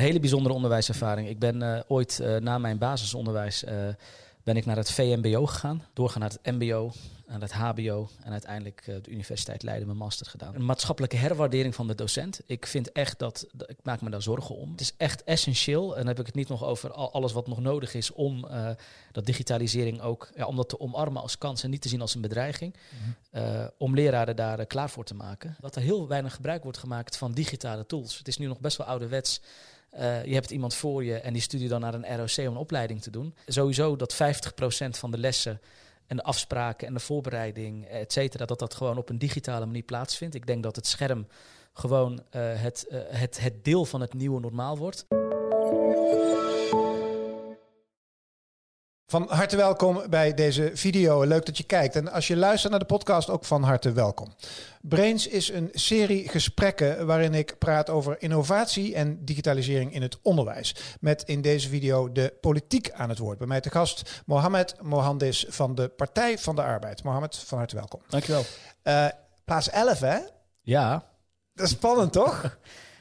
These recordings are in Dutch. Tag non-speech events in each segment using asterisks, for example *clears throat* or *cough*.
Een hele bijzondere onderwijservaring. Ik ben uh, ooit uh, na mijn basisonderwijs uh, ben ik naar het VMBO gegaan, doorgaan naar het MBO, naar het HBO en uiteindelijk de Universiteit Leiden mijn master gedaan. Een maatschappelijke herwaardering van de docent. Ik vind echt dat, ik maak me daar zorgen om. Het is echt essentieel, en dan heb ik het niet nog over alles wat nog nodig is om dat digitalisering ook, ja, om dat te omarmen als kans en niet te zien als een bedreiging. Mm om leraren daar klaar voor te maken. Dat er heel weinig gebruik wordt gemaakt van digitale tools. Het is nu nog best wel ouderwets. Uh, je hebt iemand voor je en die stuurt je dan naar een ROC om een opleiding te doen. Sowieso dat 50% van de lessen en de afspraken en de voorbereiding, et cetera, dat dat gewoon op een digitale manier plaatsvindt. Ik denk dat het scherm gewoon uh, het, uh, het, het deel van het nieuwe normaal wordt. Van harte welkom bij deze video. Leuk dat je kijkt. En als je luistert naar de podcast, ook van harte welkom. Brains is een serie gesprekken waarin ik praat over innovatie en digitalisering in het onderwijs. Met in deze video de politiek aan het woord. Bij mij te gast Mohamed Mohandis van de Partij van de Arbeid. Mohamed, van harte welkom. Dankjewel. Uh, plaats 11, hè? Ja. Dat is spannend, toch? *laughs*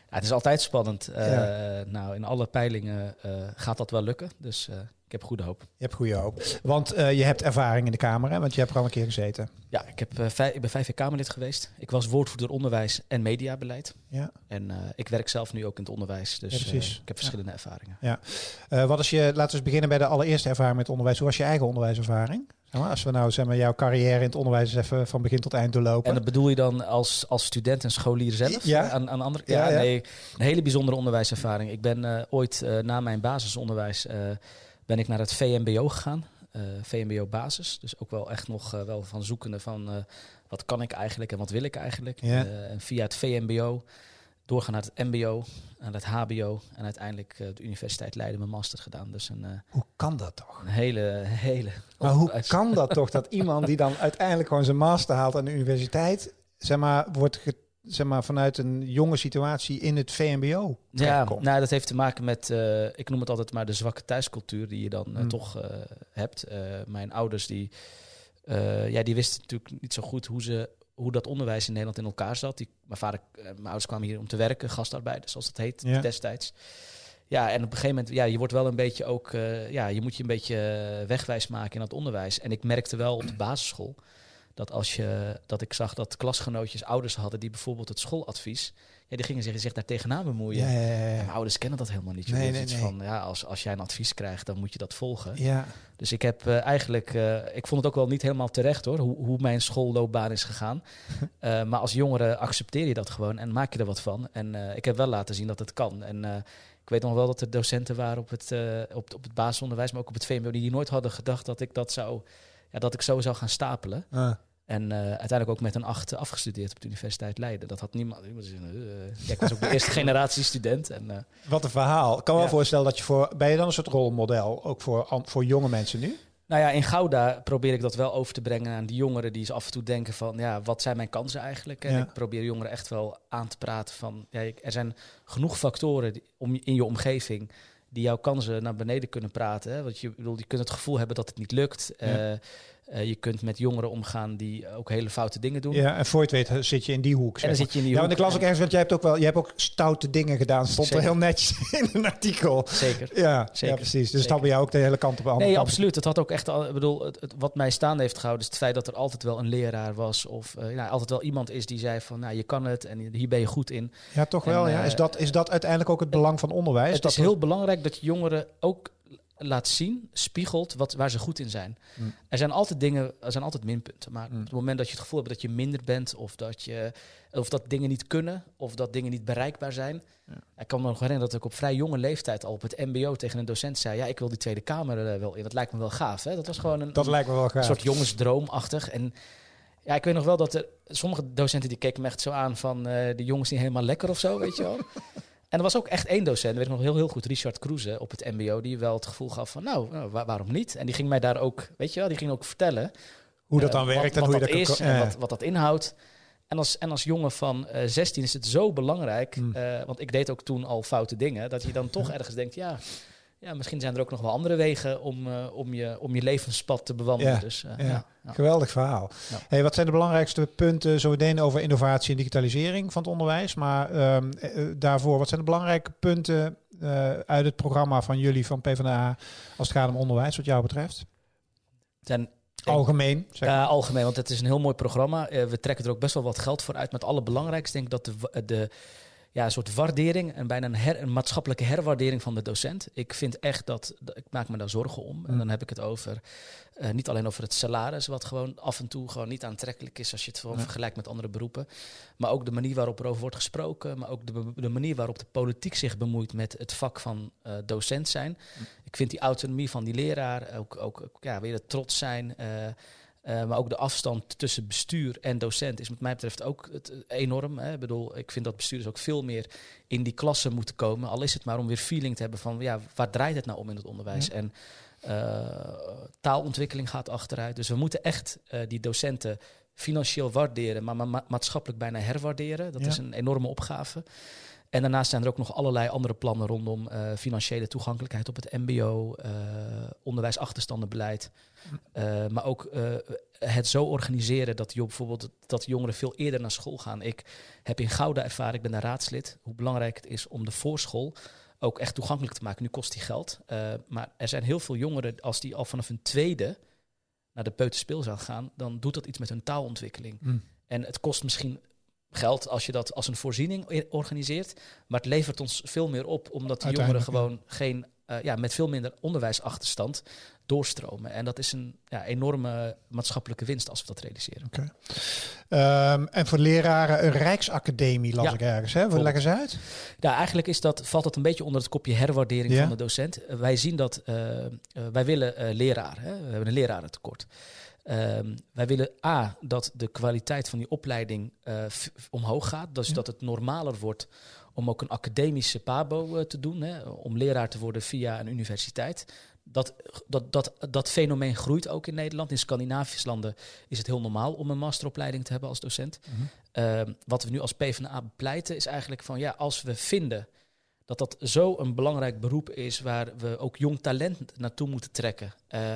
Ja, het is altijd spannend. Uh, ja. Nou, in alle peilingen uh, gaat dat wel lukken. Dus ik heb goede hoop. Je hebt goede hoop. Want uh, je hebt ervaring in de Kamer, hè? want je hebt er al een keer gezeten. Ja, ik, heb, uh, vijf, ik ben vijf jaar Kamerlid geweest. Ik was woordvoerder onderwijs en mediabeleid. Ja. En uh, ik werk zelf nu ook in het onderwijs. Dus ja, ik heb verschillende ja. ervaringen. Ja. wat is je, laten we eens beginnen bij de allereerste ervaring met onderwijs. Hoe was je eigen onderwijservaring? Zeg maar, als we nou zeg maar, jouw carrière in het onderwijs eens even van begin tot eind doorlopen. En dat bedoel je dan als, als student en scholier zelf? Ja. Aan, aan andere, ja, nee, een hele bijzondere onderwijservaring. Ik ben ooit na mijn basisonderwijs ben ik naar het VMBO gegaan. Uh, VMBO basis. Dus ook wel echt nog uh, wel van zoekende van uh, wat kan ik eigenlijk en wat wil ik eigenlijk. Ja. en via het VMBO doorgaan naar het MBO, naar het HBO en uiteindelijk de Universiteit Leiden mijn master gedaan. Dus een, hoe kan dat toch? Een hele, hele. Maar hoe kan dat toch dat iemand die dan *laughs* uiteindelijk gewoon zijn master haalt aan de universiteit, zeg maar, wordt zeg maar, vanuit een jonge situatie in het VMBO Ja, nou, dat heeft te maken met, uh, ik noem het altijd maar de zwakke thuiscultuur die je dan uh, toch uh, hebt. mijn ouders die, ja, die wisten natuurlijk niet zo goed hoe, ze, hoe dat onderwijs in Nederland in elkaar zat. Die, mijn, vader, mijn ouders kwamen hier om te werken, gastarbeiders zoals dat heet ja. destijds. Ja, en op een gegeven moment, ja, je wordt wel een beetje ook, ja, je moet je een beetje wegwijs maken in dat onderwijs. En ik merkte wel op de basisschool dat als je dat ik zag dat klasgenootjes ouders hadden die bijvoorbeeld het schooladvies, ja, die gingen zich, zich daar tegenaan bemoeien. Ja, ja, ja, ja. Mijn ouders kennen dat helemaal niet. Je nee, nee, iets nee. van ja, als, als jij een advies krijgt, dan moet je dat volgen. Ja. Dus ik heb uh, eigenlijk, uh, ik vond het ook wel niet helemaal terecht hoor, hoe, hoe mijn schoolloopbaan is gegaan. uh, *laughs* maar als jongere accepteer je dat gewoon en maak je er wat van. En ik heb wel laten zien dat het kan. En ik weet nog wel dat er docenten waren op het, op, op het basisonderwijs, maar ook op het VMBO, die nooit hadden gedacht dat ik dat zou, ja, dat ik zo zou gaan stapelen. En uh, uiteindelijk ook met een acht afgestudeerd op de Universiteit Leiden. Dat had niemand. Uh, ja, ik was ook de eerste generatie student. En, uh, Wat een verhaal. Ik kan ja. wel voorstellen dat je voor. Ben je dan een soort rolmodel ook voor, voor jonge mensen nu? Nou ja, in Gouda probeer ik dat wel over te brengen aan die jongeren die af en toe denken van, ja, wat zijn mijn kansen eigenlijk? En ja. ik probeer jongeren echt wel aan te praten van, ja, er zijn genoeg factoren die, om, in je omgeving die jouw kansen naar beneden kunnen praten. Hè? Want je, bedoel, je kunt het gevoel hebben dat het niet lukt. Ja. Uh, uh, je kunt met jongeren omgaan die ook hele foute dingen doen. Ja, en voor je het weet zit je in die hoek. En dan zit je in die ja, hoek. want ik las ook ergens, want jij hebt ook wel, je hebt ook stoute dingen gedaan. Stond Zeker. er heel netjes *laughs* in een artikel. Zeker. Ja, Zeker. ja precies. Dus dat bij jou ook de hele kant op. De nee, absoluut. Het had ook echt, al, ik bedoel, het, het, wat mij staande heeft gehouden is het feit dat er altijd wel een leraar was of uh, nou, altijd wel iemand is die zei van, nou, je kan het en hier ben je goed in. Ja, toch wel. Ja. Is dat, is dat uiteindelijk ook het belang van onderwijs? Het dat is heel belangrijk dat jongeren ook laat zien, spiegelt wat, waar ze goed in zijn. Mm. Er zijn altijd dingen, er zijn altijd minpunten. Maar mm. op het moment dat je het gevoel hebt dat je minder bent, of dat, je, of dat dingen niet kunnen, of dat dingen niet bereikbaar zijn. Ja. Ik kan me nog herinneren dat ik op vrij jonge leeftijd al op het MBO tegen een docent zei: Ja, ik wil die Tweede Kamer uh, wel in. Dat lijkt me wel gaaf. Hè? Dat was gewoon een, dat lijkt me wel gaaf. een soort jongensdroomachtig. En ja, ik weet nog wel dat er sommige docenten die keken me echt zo aan van uh, de jongens niet helemaal lekker of zo, weet je wel. *laughs* En er was ook echt één docent, weet ik nog heel, heel goed, Richard Kroeze op het MBO, die wel het gevoel gaf van, nou, nou waar, waarom niet? En die ging mij daar ook, weet je wel, die ging ook vertellen hoe dat dan uh, werkt wat, en wat hoe dat je dat is en wat, wat dat inhoudt. En als, en als jongen van uh, 16 is het zo belangrijk, mm. uh, want ik deed ook toen al foute dingen, dat je dan toch *laughs* ergens denkt, ja, ja, misschien zijn er ook nog wel andere wegen om, uh, om, je, om je levenspad te bewandelen. Ja, dus, uh, ja. Ja, ja. Geweldig verhaal. Hey, wat zijn de belangrijkste punten zo meteen over innovatie en digitalisering van het onderwijs? Maar um, uh, daarvoor, wat zijn de belangrijke punten uh, uit het programma van jullie van PvdA als het gaat om onderwijs, wat jou betreft? Ten, algemeen? Zeg. Ja, algemeen, want het is een heel mooi programma. We trekken er ook best wel wat geld voor uit. Met alle belangrijkste denk ik dat de, de ja, een soort waardering en bijna een, her, een maatschappelijke herwaardering van de docent. Ik vind echt dat, ik maak me daar zorgen om. En mm. dan heb ik het over, uh, niet alleen over het salaris, wat gewoon af en toe gewoon niet aantrekkelijk is als je het ja. vergelijkt met andere beroepen. Maar ook de manier waarop er over wordt gesproken, maar ook de, de manier waarop de politiek zich bemoeit met het vak van uh, docent zijn. Mm. Ik vind die autonomie van die leraar, ook, ook ja, weer het trots zijn. Uh, uh, maar ook de afstand tussen bestuur en docent is wat mij betreft ook het, enorm. Hè. Ik bedoel, ik vind dat bestuurders ook veel meer in die klassen moeten komen. Al is het maar om weer feeling te hebben van ja, waar draait het nou om in het onderwijs? Ja. En uh, taalontwikkeling gaat achteruit. Dus we moeten echt uh, die docenten financieel waarderen, maar ma maatschappelijk bijna herwaarderen. Dat ja. is een enorme opgave. En daarnaast zijn er ook nog allerlei andere plannen rondom uh, financiële toegankelijkheid op het MBO, uh, onderwijsachterstandenbeleid. Uh, maar ook het zo organiseren dat, je bijvoorbeeld, dat jongeren veel eerder naar school gaan. Ik heb in Gouda ervaren, ik ben daar raadslid, hoe belangrijk het is om de voorschool ook echt toegankelijk te maken. Nu kost die geld. maar er zijn heel veel jongeren, als die al vanaf een tweede naar de peuterspeelzaal gaan, dan doet dat iets met hun taalontwikkeling. Mm. En het kost misschien geld als je dat als een voorziening organiseert. Maar het levert ons veel meer op, omdat de jongeren gewoon geen, uh, ja, met veel minder onderwijsachterstand doorstromen. En dat is een ja, enorme maatschappelijke winst als we dat realiseren. Okay. Um, en voor leraren een Rijksacademie las ja, ik ergens. Hè? Leg eens uit. Ja, eigenlijk is dat, valt dat een beetje onder het kopje herwaardering ja. van de docent. Uh, wij zien dat, uh, wij willen leraren. Hè? We hebben een lerarentekort. Um, wij willen A, dat de kwaliteit van die opleiding uh, omhoog gaat. Dus ja. dat het normaler wordt om ook een academische PABO uh, te doen. Hè, om leraar te worden via een universiteit. Dat, dat, dat, dat fenomeen groeit ook in Nederland. In Scandinavische landen is het heel normaal om een masteropleiding te hebben als docent. Mm -hmm. uh, wat we nu als PvdA bepleiten is eigenlijk van ja, als we vinden dat dat zo een belangrijk beroep is waar we ook jong talent naartoe moeten trekken. Uh,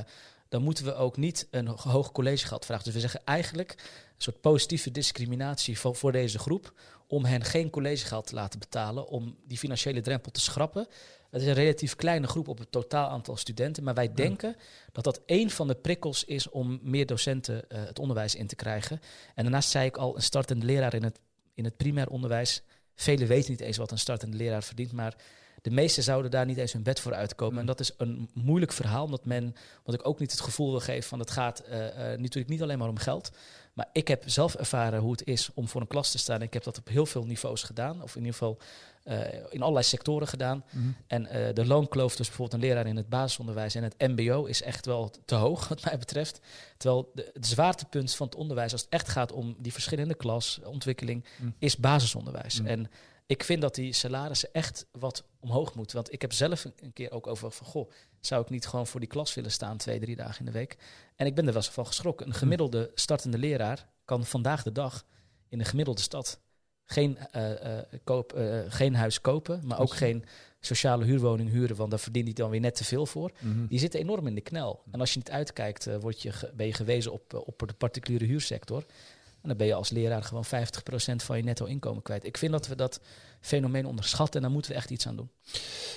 dan moeten we ook niet een hoog collegegeld vragen. Dus we zeggen eigenlijk een soort positieve discriminatie voor, voor deze groep om hen geen collegegeld te laten betalen, om die financiële drempel te schrappen. Het is een relatief kleine groep op het totaal aantal studenten, maar wij ja. denken dat dat één van de prikkels is om meer docenten uh, het onderwijs in te krijgen. En daarnaast zei ik al, een startende leraar in het, in het primair onderwijs. Velen weten niet eens wat een startende leraar verdient, maar de meesten zouden daar niet eens hun bed voor uitkomen. Mm. En dat is een moeilijk verhaal, omdat men, wat ik ook niet het gevoel wil geven van het gaat uh, uh, natuurlijk niet alleen maar om geld. Maar ik heb zelf ervaren hoe het is om voor een klas te staan. Ik heb dat op heel veel niveaus gedaan, of in ieder geval uh, in allerlei sectoren gedaan. Mm. En de loonkloof, dus bijvoorbeeld een leraar in het basisonderwijs en het MBO, is echt wel te hoog, wat mij betreft. Terwijl de, het zwaartepunt van het onderwijs, als het echt gaat om die verschillende klasontwikkeling, mm. is basisonderwijs. En ik vind dat die salarissen echt wat omhoog moeten. Want ik heb zelf een keer ook over van, goh, zou ik niet gewoon voor die klas willen staan twee, drie dagen in de week? En ik ben er wel van geschrokken. Een gemiddelde startende leraar kan vandaag de dag in een gemiddelde stad geen, uh, uh, koop, uh, geen huis kopen, maar ook geen sociale huurwoning huren, want daar verdient hij dan weer net te veel voor. Mm -hmm. Die zitten enorm in de knel. En als je niet uitkijkt, word je ben je gewezen op, op de particuliere huursector. En dan ben je als leraar gewoon 50% van je netto inkomen kwijt. Ik vind dat we dat fenomeen onderschatten en daar moeten we echt iets aan doen.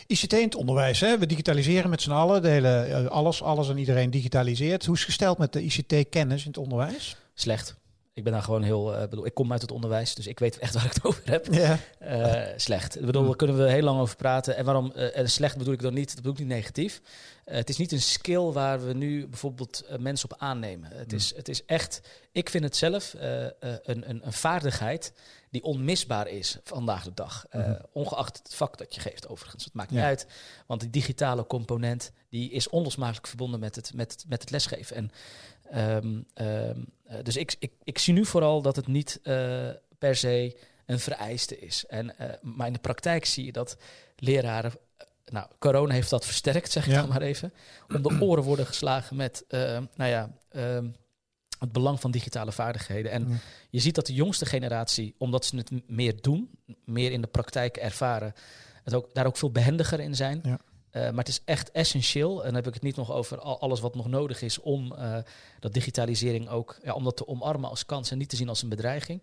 ICT in het onderwijs, hè? we digitaliseren met z'n allen, de hele, eh, alles, alles en iedereen digitaliseert. Hoe is het gesteld met de ICT-kennis in het onderwijs? Slecht. Ik ben daar gewoon heel, uh, bedoel, ik kom uit het onderwijs, dus ik weet echt waar ik het over heb. Ja. Uh, slecht. Ik bedoel, daar kunnen we heel lang over praten. En waarom, uh, en slecht bedoel ik dan niet, dat bedoel ik niet negatief. het is niet een skill waar we nu bijvoorbeeld mensen op aannemen. Het, is, het is echt, ik vind het zelf een, een, een vaardigheid die onmisbaar is vandaag de dag. Mm-hmm. Ongeacht het vak dat je geeft, overigens. Het maakt niet uit. Want die digitale component die is onlosmakelijk verbonden met het, met, met het lesgeven. En, um, um, uh, dus ik, ik, ik zie nu vooral dat het niet uh, per se een vereiste is. En, maar in de praktijk zie je dat leraren. Nou, corona heeft dat versterkt, zeg ik ja. maar even. Om de oren worden geslagen met, nou ja. Het belang van digitale vaardigheden. En ja. je ziet dat de jongste generatie, omdat ze het meer doen, meer in de praktijk ervaren, het ook, daar ook veel behendiger in zijn. Ja. Maar het is echt essentieel. En dan heb ik het niet nog over alles wat nog nodig is om dat digitalisering ook ja, om dat te omarmen als kans en niet te zien als een bedreiging.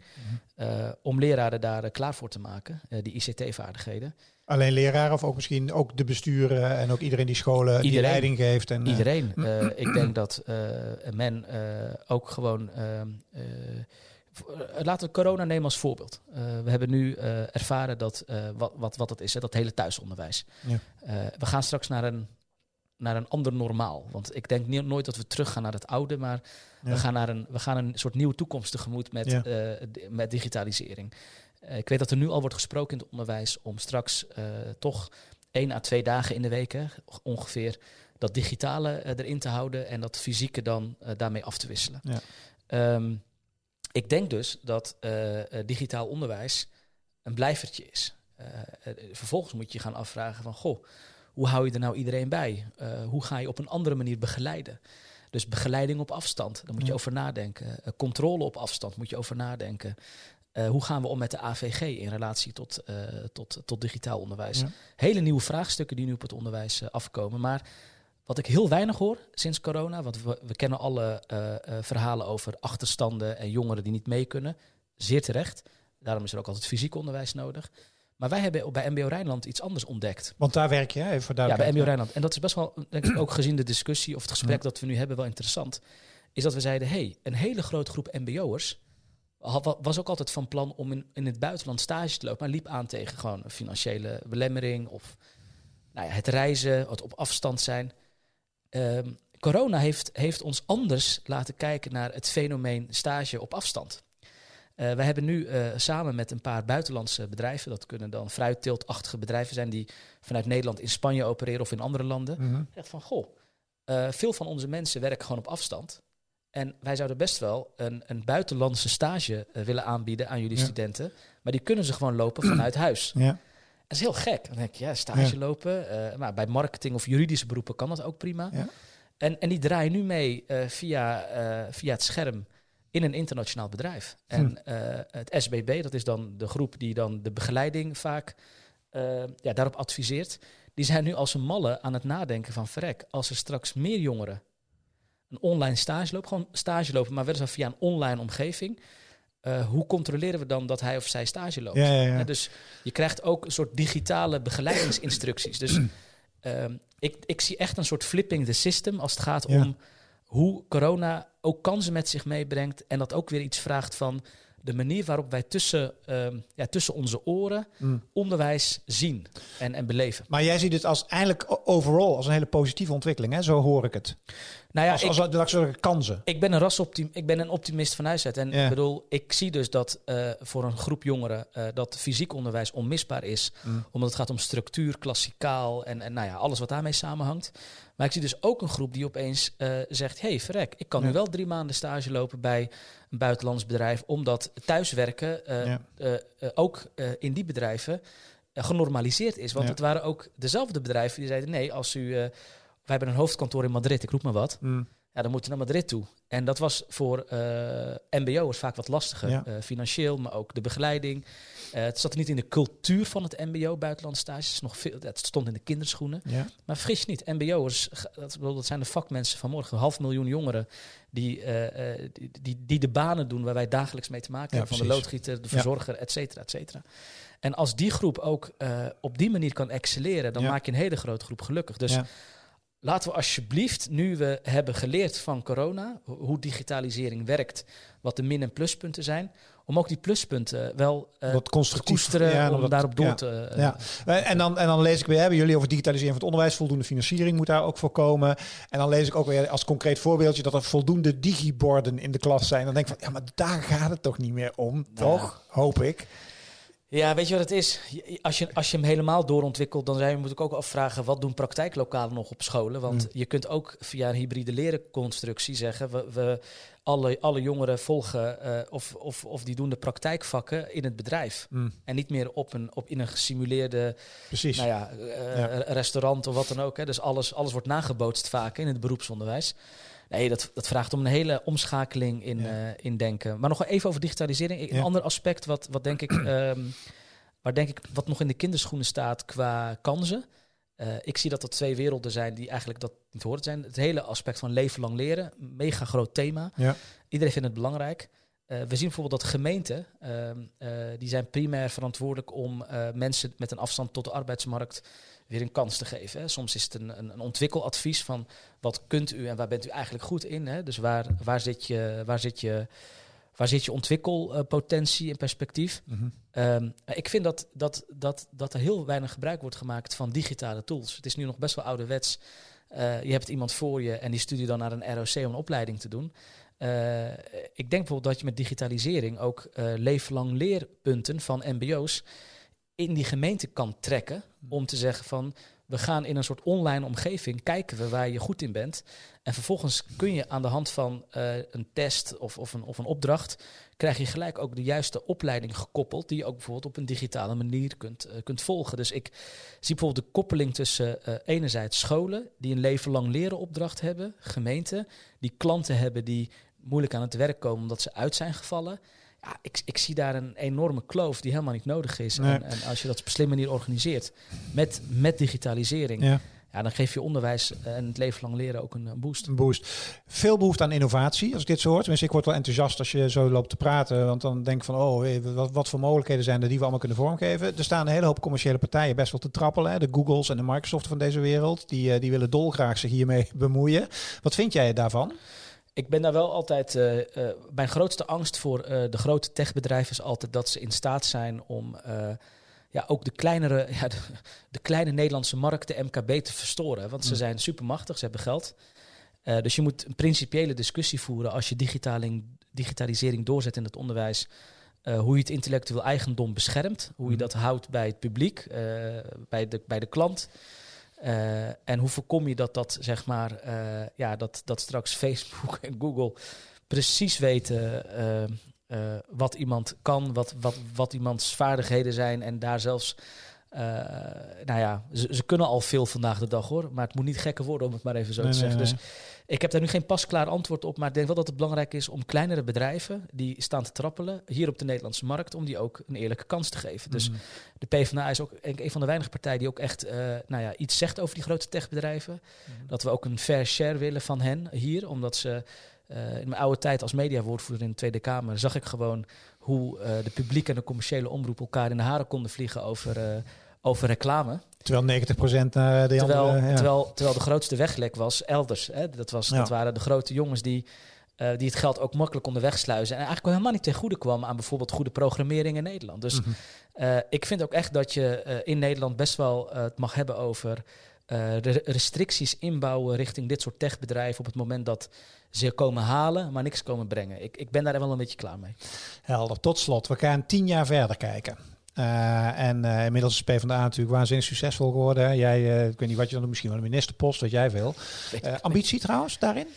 Mhm. om leraren daar klaar voor te maken, die ICT-vaardigheden. Alleen leraren of ook misschien ook de besturen en ook iedereen die scholen iedereen, die leiding geeft. En, iedereen. ik denk dat men ook gewoon ehm, eh, laten we corona nemen als voorbeeld. Uh, we hebben nu uh, ervaren dat, uh, wat, wat, wat het is, hè, dat hele thuisonderwijs. Ja. we gaan straks naar een, naar een ander normaal. Want ik denk niet, nooit dat we teruggaan naar het oude, maar ja. we, gaan naar een, we gaan een soort nieuwe toekomst tegemoet met, ja. met digitalisering. ik weet dat er nu al wordt gesproken in het onderwijs om straks toch één à twee dagen in de week hè, ongeveer dat digitale erin te houden en dat fysieke dan daarmee af te wisselen. Um, ik denk dus dat uh, digitaal onderwijs een blijvertje is. Uh, vervolgens moet je gaan afvragen van, goh, hoe hou je er nou iedereen bij? hoe ga je op een andere manier begeleiden? Dus begeleiding op afstand, daar moet je over nadenken. controle op afstand moet je over nadenken. hoe gaan we om met de AVG in relatie tot, tot, tot digitaal onderwijs? Hele nieuwe vraagstukken die nu op het onderwijs afkomen. Maar wat ik heel weinig hoor sinds corona, want we, we kennen alle uh, uh, verhalen over achterstanden en jongeren die niet mee kunnen. Zeer terecht. Daarom is er ook altijd fysiek onderwijs nodig. Maar wij hebben bij MBO Rijnland iets anders ontdekt. Want daar werk je, even voor Ja, bij MBO Rijnland. En dat is best wel, denk ik, ook gezien de discussie of het gesprek dat we nu hebben, wel interessant. Is dat we zeiden, hey, een hele grote groep MBO'ers was ook altijd van plan om in, in het buitenland stage te lopen. Maar liep aan tegen gewoon een financiële belemmering of nou ja, het reizen, het op afstand zijn. Ehm, corona heeft, heeft ons anders laten kijken naar het fenomeen stage op afstand. Uh, we hebben nu uh, samen met een paar buitenlandse bedrijven, dat kunnen dan fruitteeltachtige bedrijven zijn die vanuit Nederland in Spanje opereren of in andere landen. Mm van goh, uh, veel van onze mensen werken gewoon op afstand. En wij zouden best wel een, een buitenlandse stage willen aanbieden aan jullie studenten. Maar die kunnen ze gewoon lopen vanuit huis. Ja. Dat is heel gek. Dan denk je, ja, stage lopen. Uh, maar bij marketing of juridische beroepen kan dat ook prima. Ja. En, en die draaien nu mee uh, via, uh, via het scherm in een internationaal bedrijf. Hm. En het SBB, dat is dan de groep die dan de begeleiding vaak ja, daarop adviseert. Die zijn nu als een malle aan het nadenken van verrek. Als er straks meer jongeren een online stage lopen, gewoon stage lopen, maar weliswaar via een online omgeving uh, hoe controleren we dan dat hij of zij stage loopt? Ja, ja, ja. dus je krijgt ook een soort digitale begeleidingsinstructies. Dus uh, ik, ik zie echt een soort flipping the system als het gaat om hoe corona ook kansen met zich meebrengt. En dat ook weer iets vraagt van de manier waarop wij tussen, uh, ja, tussen onze oren mm. onderwijs zien en, en beleven. Maar jij ziet het als eigenlijk overal als een hele positieve ontwikkeling, hè? zo hoor ik het. Nou ja, als, als, als, als kansen. Ik ben een rasoptim, ik ben een optimist van huis uit. En ik bedoel, ik zie dus dat uh, voor een groep jongeren uh, dat fysiek onderwijs onmisbaar is. Mm. Omdat het gaat om structuur, klassikaal en, en nou ja, alles wat daarmee samenhangt. Maar ik zie dus ook een groep die opeens uh, zegt: hey, verrek, ik kan nu wel drie maanden stage lopen bij een buitenlands bedrijf, omdat thuiswerken ja. ook in die bedrijven genormaliseerd is. Want het waren ook dezelfde bedrijven die zeiden: nee, als u we hebben een hoofdkantoor in Madrid, ik roep maar wat. Mm. Ja, dan moet je naar Madrid toe. En dat was voor uh, eh, MBO'ers vaak wat lastiger. Uh, financieel, maar ook de begeleiding. Uh, het zat niet in de cultuur van het MBO, buitenlandse stages. Nog veel, het stond in de kinderschoenen. Ja. Maar vergis je niet, MBO'ers, dat, dat zijn de vakmensen van morgen. Half miljoen jongeren die, die, die, die, de banen doen waar wij dagelijks mee te maken hebben. Van de loodgieter, de verzorger, et cetera, et cetera. En als die groep ook op die manier kan excelleren, dan maak je een hele grote groep gelukkig. Dus Laten we alsjeblieft, nu we hebben geleerd van corona, hoe digitalisering werkt, wat de min- en pluspunten zijn, om ook die pluspunten wel uh, wat te koesteren, ja, om daarop door te... Uh, ja. En, dan, en dan lees ik weer, hebben jullie over digitalisering van het onderwijs, voldoende financiering moet daar ook voor komen. En dan lees ik ook weer als concreet voorbeeldje dat er voldoende digiborden in de klas zijn. Dan denk ik van, ja, maar daar gaat het toch niet meer om, toch? Hoop ik. Ja, weet je wat het is? Als je, als je hem helemaal doorontwikkelt, dan zijn, moet ik ook afvragen... wat doen praktijklokalen nog op scholen? Want mm. je kunt ook via een hybride lerenconstructie zeggen... we, we alle, alle jongeren volgen uh, of, of, of die doen de praktijkvakken in het bedrijf. Mm. En niet meer op een, op, in een gesimuleerde Precies. Nou ja, uh, ja. restaurant of wat dan ook. Hè. Dus alles, alles wordt nagebootst vaak in het beroepsonderwijs. Nee, dat, dat vraagt om een hele omschakeling in, uh, in denken. Maar nog even over digitalisering. Een ander aspect wat, wat denk ik, um, *clears throat* waar denk ik wat nog in de kinderschoenen staat qua kansen. ik zie dat er twee werelden zijn die eigenlijk dat niet horen zijn. Het hele aspect van leven lang leren, mega groot thema. Ja. Iedereen vindt het belangrijk. we zien bijvoorbeeld dat gemeenten, ehm, die zijn primair verantwoordelijk om mensen met een afstand tot de arbeidsmarkt weer een kans te geven. Hè. Soms is het een, een, een, ontwikkeladvies van wat kunt u en waar bent u eigenlijk goed in. Hè. Dus waar, waar, zit je, waar, zit je, waar zit je ontwikkelpotentie en perspectief. Mhm. Ehm, ik vind dat, dat, dat, dat er heel weinig gebruik wordt gemaakt van digitale tools. Het is nu nog best wel ouderwets. Uh, je hebt iemand voor je en die stuurt dan naar een ROC om een opleiding te doen. Uh, ik denk bijvoorbeeld dat je met digitalisering ook uh, leeflang leerpunten van MBO's in die gemeente kan trekken. Om te zeggen van we gaan in een soort online omgeving kijken we waar je goed in bent. En vervolgens kun je aan de hand van uh, een test of, of, een, of een opdracht, krijg je gelijk ook de juiste opleiding gekoppeld, die je ook bijvoorbeeld op een digitale manier kunt, uh, kunt volgen. Dus ik zie bijvoorbeeld de koppeling tussen uh, enerzijds scholen die een leven lang leren opdracht hebben, gemeenten die klanten hebben die moeilijk aan het werk komen omdat ze uit zijn gevallen ja, ik, ik zie daar een enorme kloof die helemaal niet nodig is. En, en, als je dat op een slimme manier organiseert met, met digitalisering, ja. ja dan geef je onderwijs en het leven lang leren ook een, boost. Een boost. Veel behoefte aan innovatie, als ik dit zo hoor. Tenminste, ik word wel enthousiast als je zo loopt te praten. Want dan denk ik van, oh, wat, wat voor mogelijkheden zijn er die we allemaal kunnen vormgeven. Er staan een hele hoop commerciële partijen best wel te trappelen. Hè? De Googles en de Microsoft van deze wereld. Die, eh, die willen dolgraag zich hiermee *laughs* bemoeien. Wat vind jij daarvan? Ik ben daar wel altijd. Uh, uh, mijn grootste angst voor uh, de grote techbedrijven is altijd dat ze in staat zijn om ja, ook de kleinere, *laughs* ja, de, de, kleine Nederlandse markt, de MKB, te verstoren. Want ze mm. zijn supermachtig, ze hebben geld. dus je moet een principiële discussie voeren als je digitalisering doorzet in het onderwijs. hoe je het intellectueel eigendom beschermt, hoe je mm. dat houdt bij het publiek, bij, de, bij de klant. Uh, en hoe voorkom je dat dat, zeg maar, uh, ja, dat, dat straks *laughs* Facebook en Google precies weten uh, wat iemand kan, wat, wat, wat iemands vaardigheden zijn en daar zelfs nou ja, ze, ze, kunnen al veel vandaag de dag hoor, maar het moet niet gekker worden om het maar even zo te zeggen. Dus ik heb daar nu geen pasklaar antwoord op, maar ik denk wel dat het belangrijk is om kleinere bedrijven die staan te trappelen hier op de Nederlandse markt, om die ook een eerlijke kans te geven. Dus mhm. de PvdA is ook een van de weinige partijen die ook echt uh, nou ja, iets zegt over die grote techbedrijven. Mhm. Dat we ook een fair share willen van hen hier, omdat ze uh, in mijn oude tijd als mediawoordvoerder in de Tweede Kamer zag ik gewoon hoe uh, de publiek en de commerciële omroep elkaar in de haren konden vliegen over, over reclame. Terwijl 90% naar de terwijl, andere... Ja. Terwijl, terwijl de grootste weglek was elders. Hè. Dat, was, dat waren de grote jongens die, uh, die het geld ook makkelijk konden wegsluizen. En eigenlijk helemaal niet ten goede kwam aan bijvoorbeeld goede programmering in Nederland. Dus mm -hmm. uh, ik vind ook echt dat je uh, in Nederland best wel het mag hebben over... de restricties inbouwen richting dit soort techbedrijven op het moment dat ze komen halen, maar niks komen brengen. Ik, ik ben daar wel een beetje klaar mee. Helder. Tot slot, we gaan tien jaar verder kijken. Uh, en uh, inmiddels is PvdA natuurlijk waanzinnig succesvol geworden. Jij, uh, ik weet niet wat je dan misschien wel een ministerpost, wat jij wil. ambitie trouwens daarin?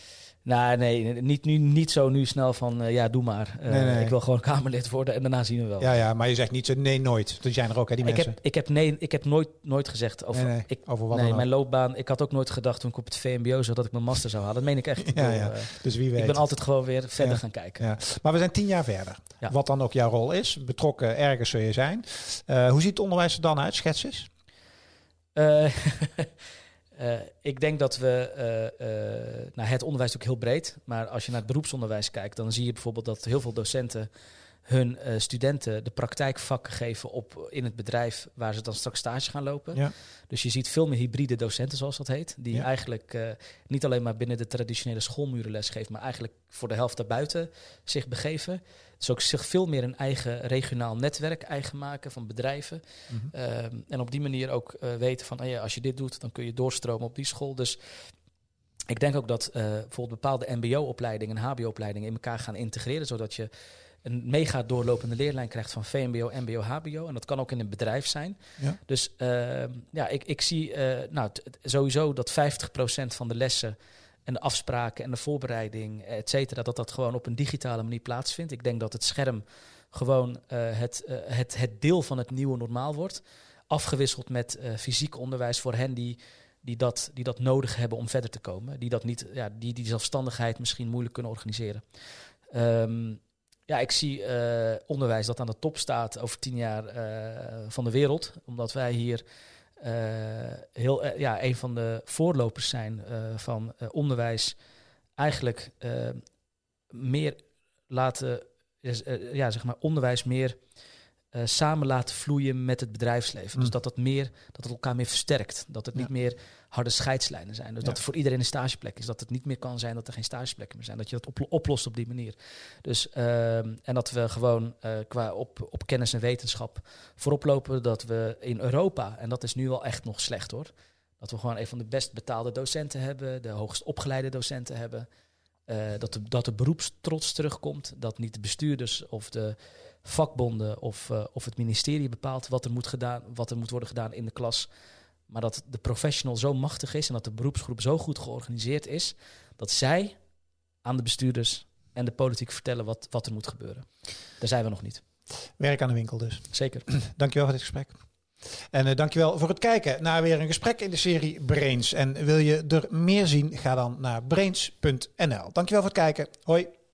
Nou, nee, niet, nu, niet zo nu snel van uh, ja, doe maar. Uh, nee, nee. Ik wil gewoon *laughs* Kamerlid worden en daarna zien we wel. Ja, ja maar je zegt niet zo nee, nooit. Dat zijn er ook, hè, die ik mensen. Heb, ik heb nee, ik heb nooit, nooit gezegd over, nee, ik, over wat nee, mijn loopbaan. Ik had ook nooit gedacht toen ik op het VMBO zat dat ik mijn master zou halen. Dat meen ik echt. *laughs* ja, ja. Uh, dus wie weet. Ik ben altijd gewoon weer verder ja. gaan kijken. Ja. Maar we zijn tien jaar verder. Ja. Wat dan ook jouw rol is. Betrokken ergens zul je zijn. hoe ziet het onderwijs er dan uit? Schets eens. *laughs* Uh, ik denk dat we, uh, uh, nou het onderwijs is ook heel breed, maar als je naar het beroepsonderwijs kijkt, dan zie je bijvoorbeeld dat heel veel docenten hun studenten de praktijkvakken geven op in het bedrijf waar ze dan straks stage gaan lopen. Ja. Dus je ziet veel meer hybride docenten, zoals dat heet, die ja. eigenlijk niet alleen maar binnen de traditionele schoolmuren lesgeven, maar eigenlijk voor de helft daarbuiten zich begeven. Dus ook zich veel meer een eigen regionaal netwerk eigen maken van bedrijven. Mm -hmm. uh, en op die manier ook uh, weten van, oh ja, als je dit doet, dan kun je doorstromen op die school. Dus ik denk ook dat uh, bijvoorbeeld bepaalde mbo-opleidingen en hbo-opleidingen in elkaar gaan integreren, zodat je een mega doorlopende leerlijn krijgt van VMBO, MBO, HBO. En dat kan ook in een bedrijf zijn. Ja. Dus ehm, ja, ik, ik zie nou, sowieso dat 50% van de lessen en de afspraken en de voorbereiding, et cetera, dat dat gewoon op een digitale manier plaatsvindt. Ik denk dat het scherm gewoon uh, het, uh, het, het deel van het nieuwe normaal wordt. Afgewisseld met uh, fysiek onderwijs voor hen die, die, dat, die dat nodig hebben om verder te komen. Die, dat niet, ja, die, die zelfstandigheid misschien moeilijk kunnen organiseren. Um, ja, ik zie onderwijs dat aan de top staat over tien jaar van de wereld. Omdat wij hier heel, ja, een van de voorlopers zijn van onderwijs eigenlijk meer laten, ja, zeg maar, onderwijs meer uh, samen laten vloeien met het bedrijfsleven. Dus mm. dat, dat, meer, dat het elkaar meer versterkt. Dat het niet meer harde scheidslijnen zijn. Dus dat er voor iedereen een stageplek is. Dat het niet meer kan zijn dat er geen stageplekken meer zijn. Dat je dat oplost op die manier. Dus, ehm, en dat we gewoon uh, qua op, op kennis en wetenschap voorop lopen. Dat we in Europa, en dat is nu wel echt nog slecht hoor. Dat we gewoon een van de best betaalde docenten hebben. De hoogst opgeleide docenten hebben. Uh, dat, de, dat de beroepstrots terugkomt. Dat niet de bestuurders of de vakbonden of, uh, of het ministerie bepaalt wat er, moet gedaan, wat er moet worden gedaan in de klas. Maar dat de professional zo machtig is en dat de beroepsgroep zo goed georganiseerd is, dat zij aan de bestuurders en de politiek vertellen wat, wat er moet gebeuren. Daar zijn we nog niet. Werk aan de winkel dus. Zeker. *clears throat* Dankjewel voor dit gesprek. En uh, dankjewel voor het kijken naar weer een gesprek in de serie Brains. En wil je er meer zien, ga dan naar brains.nl. Dankjewel voor het kijken. Hoi.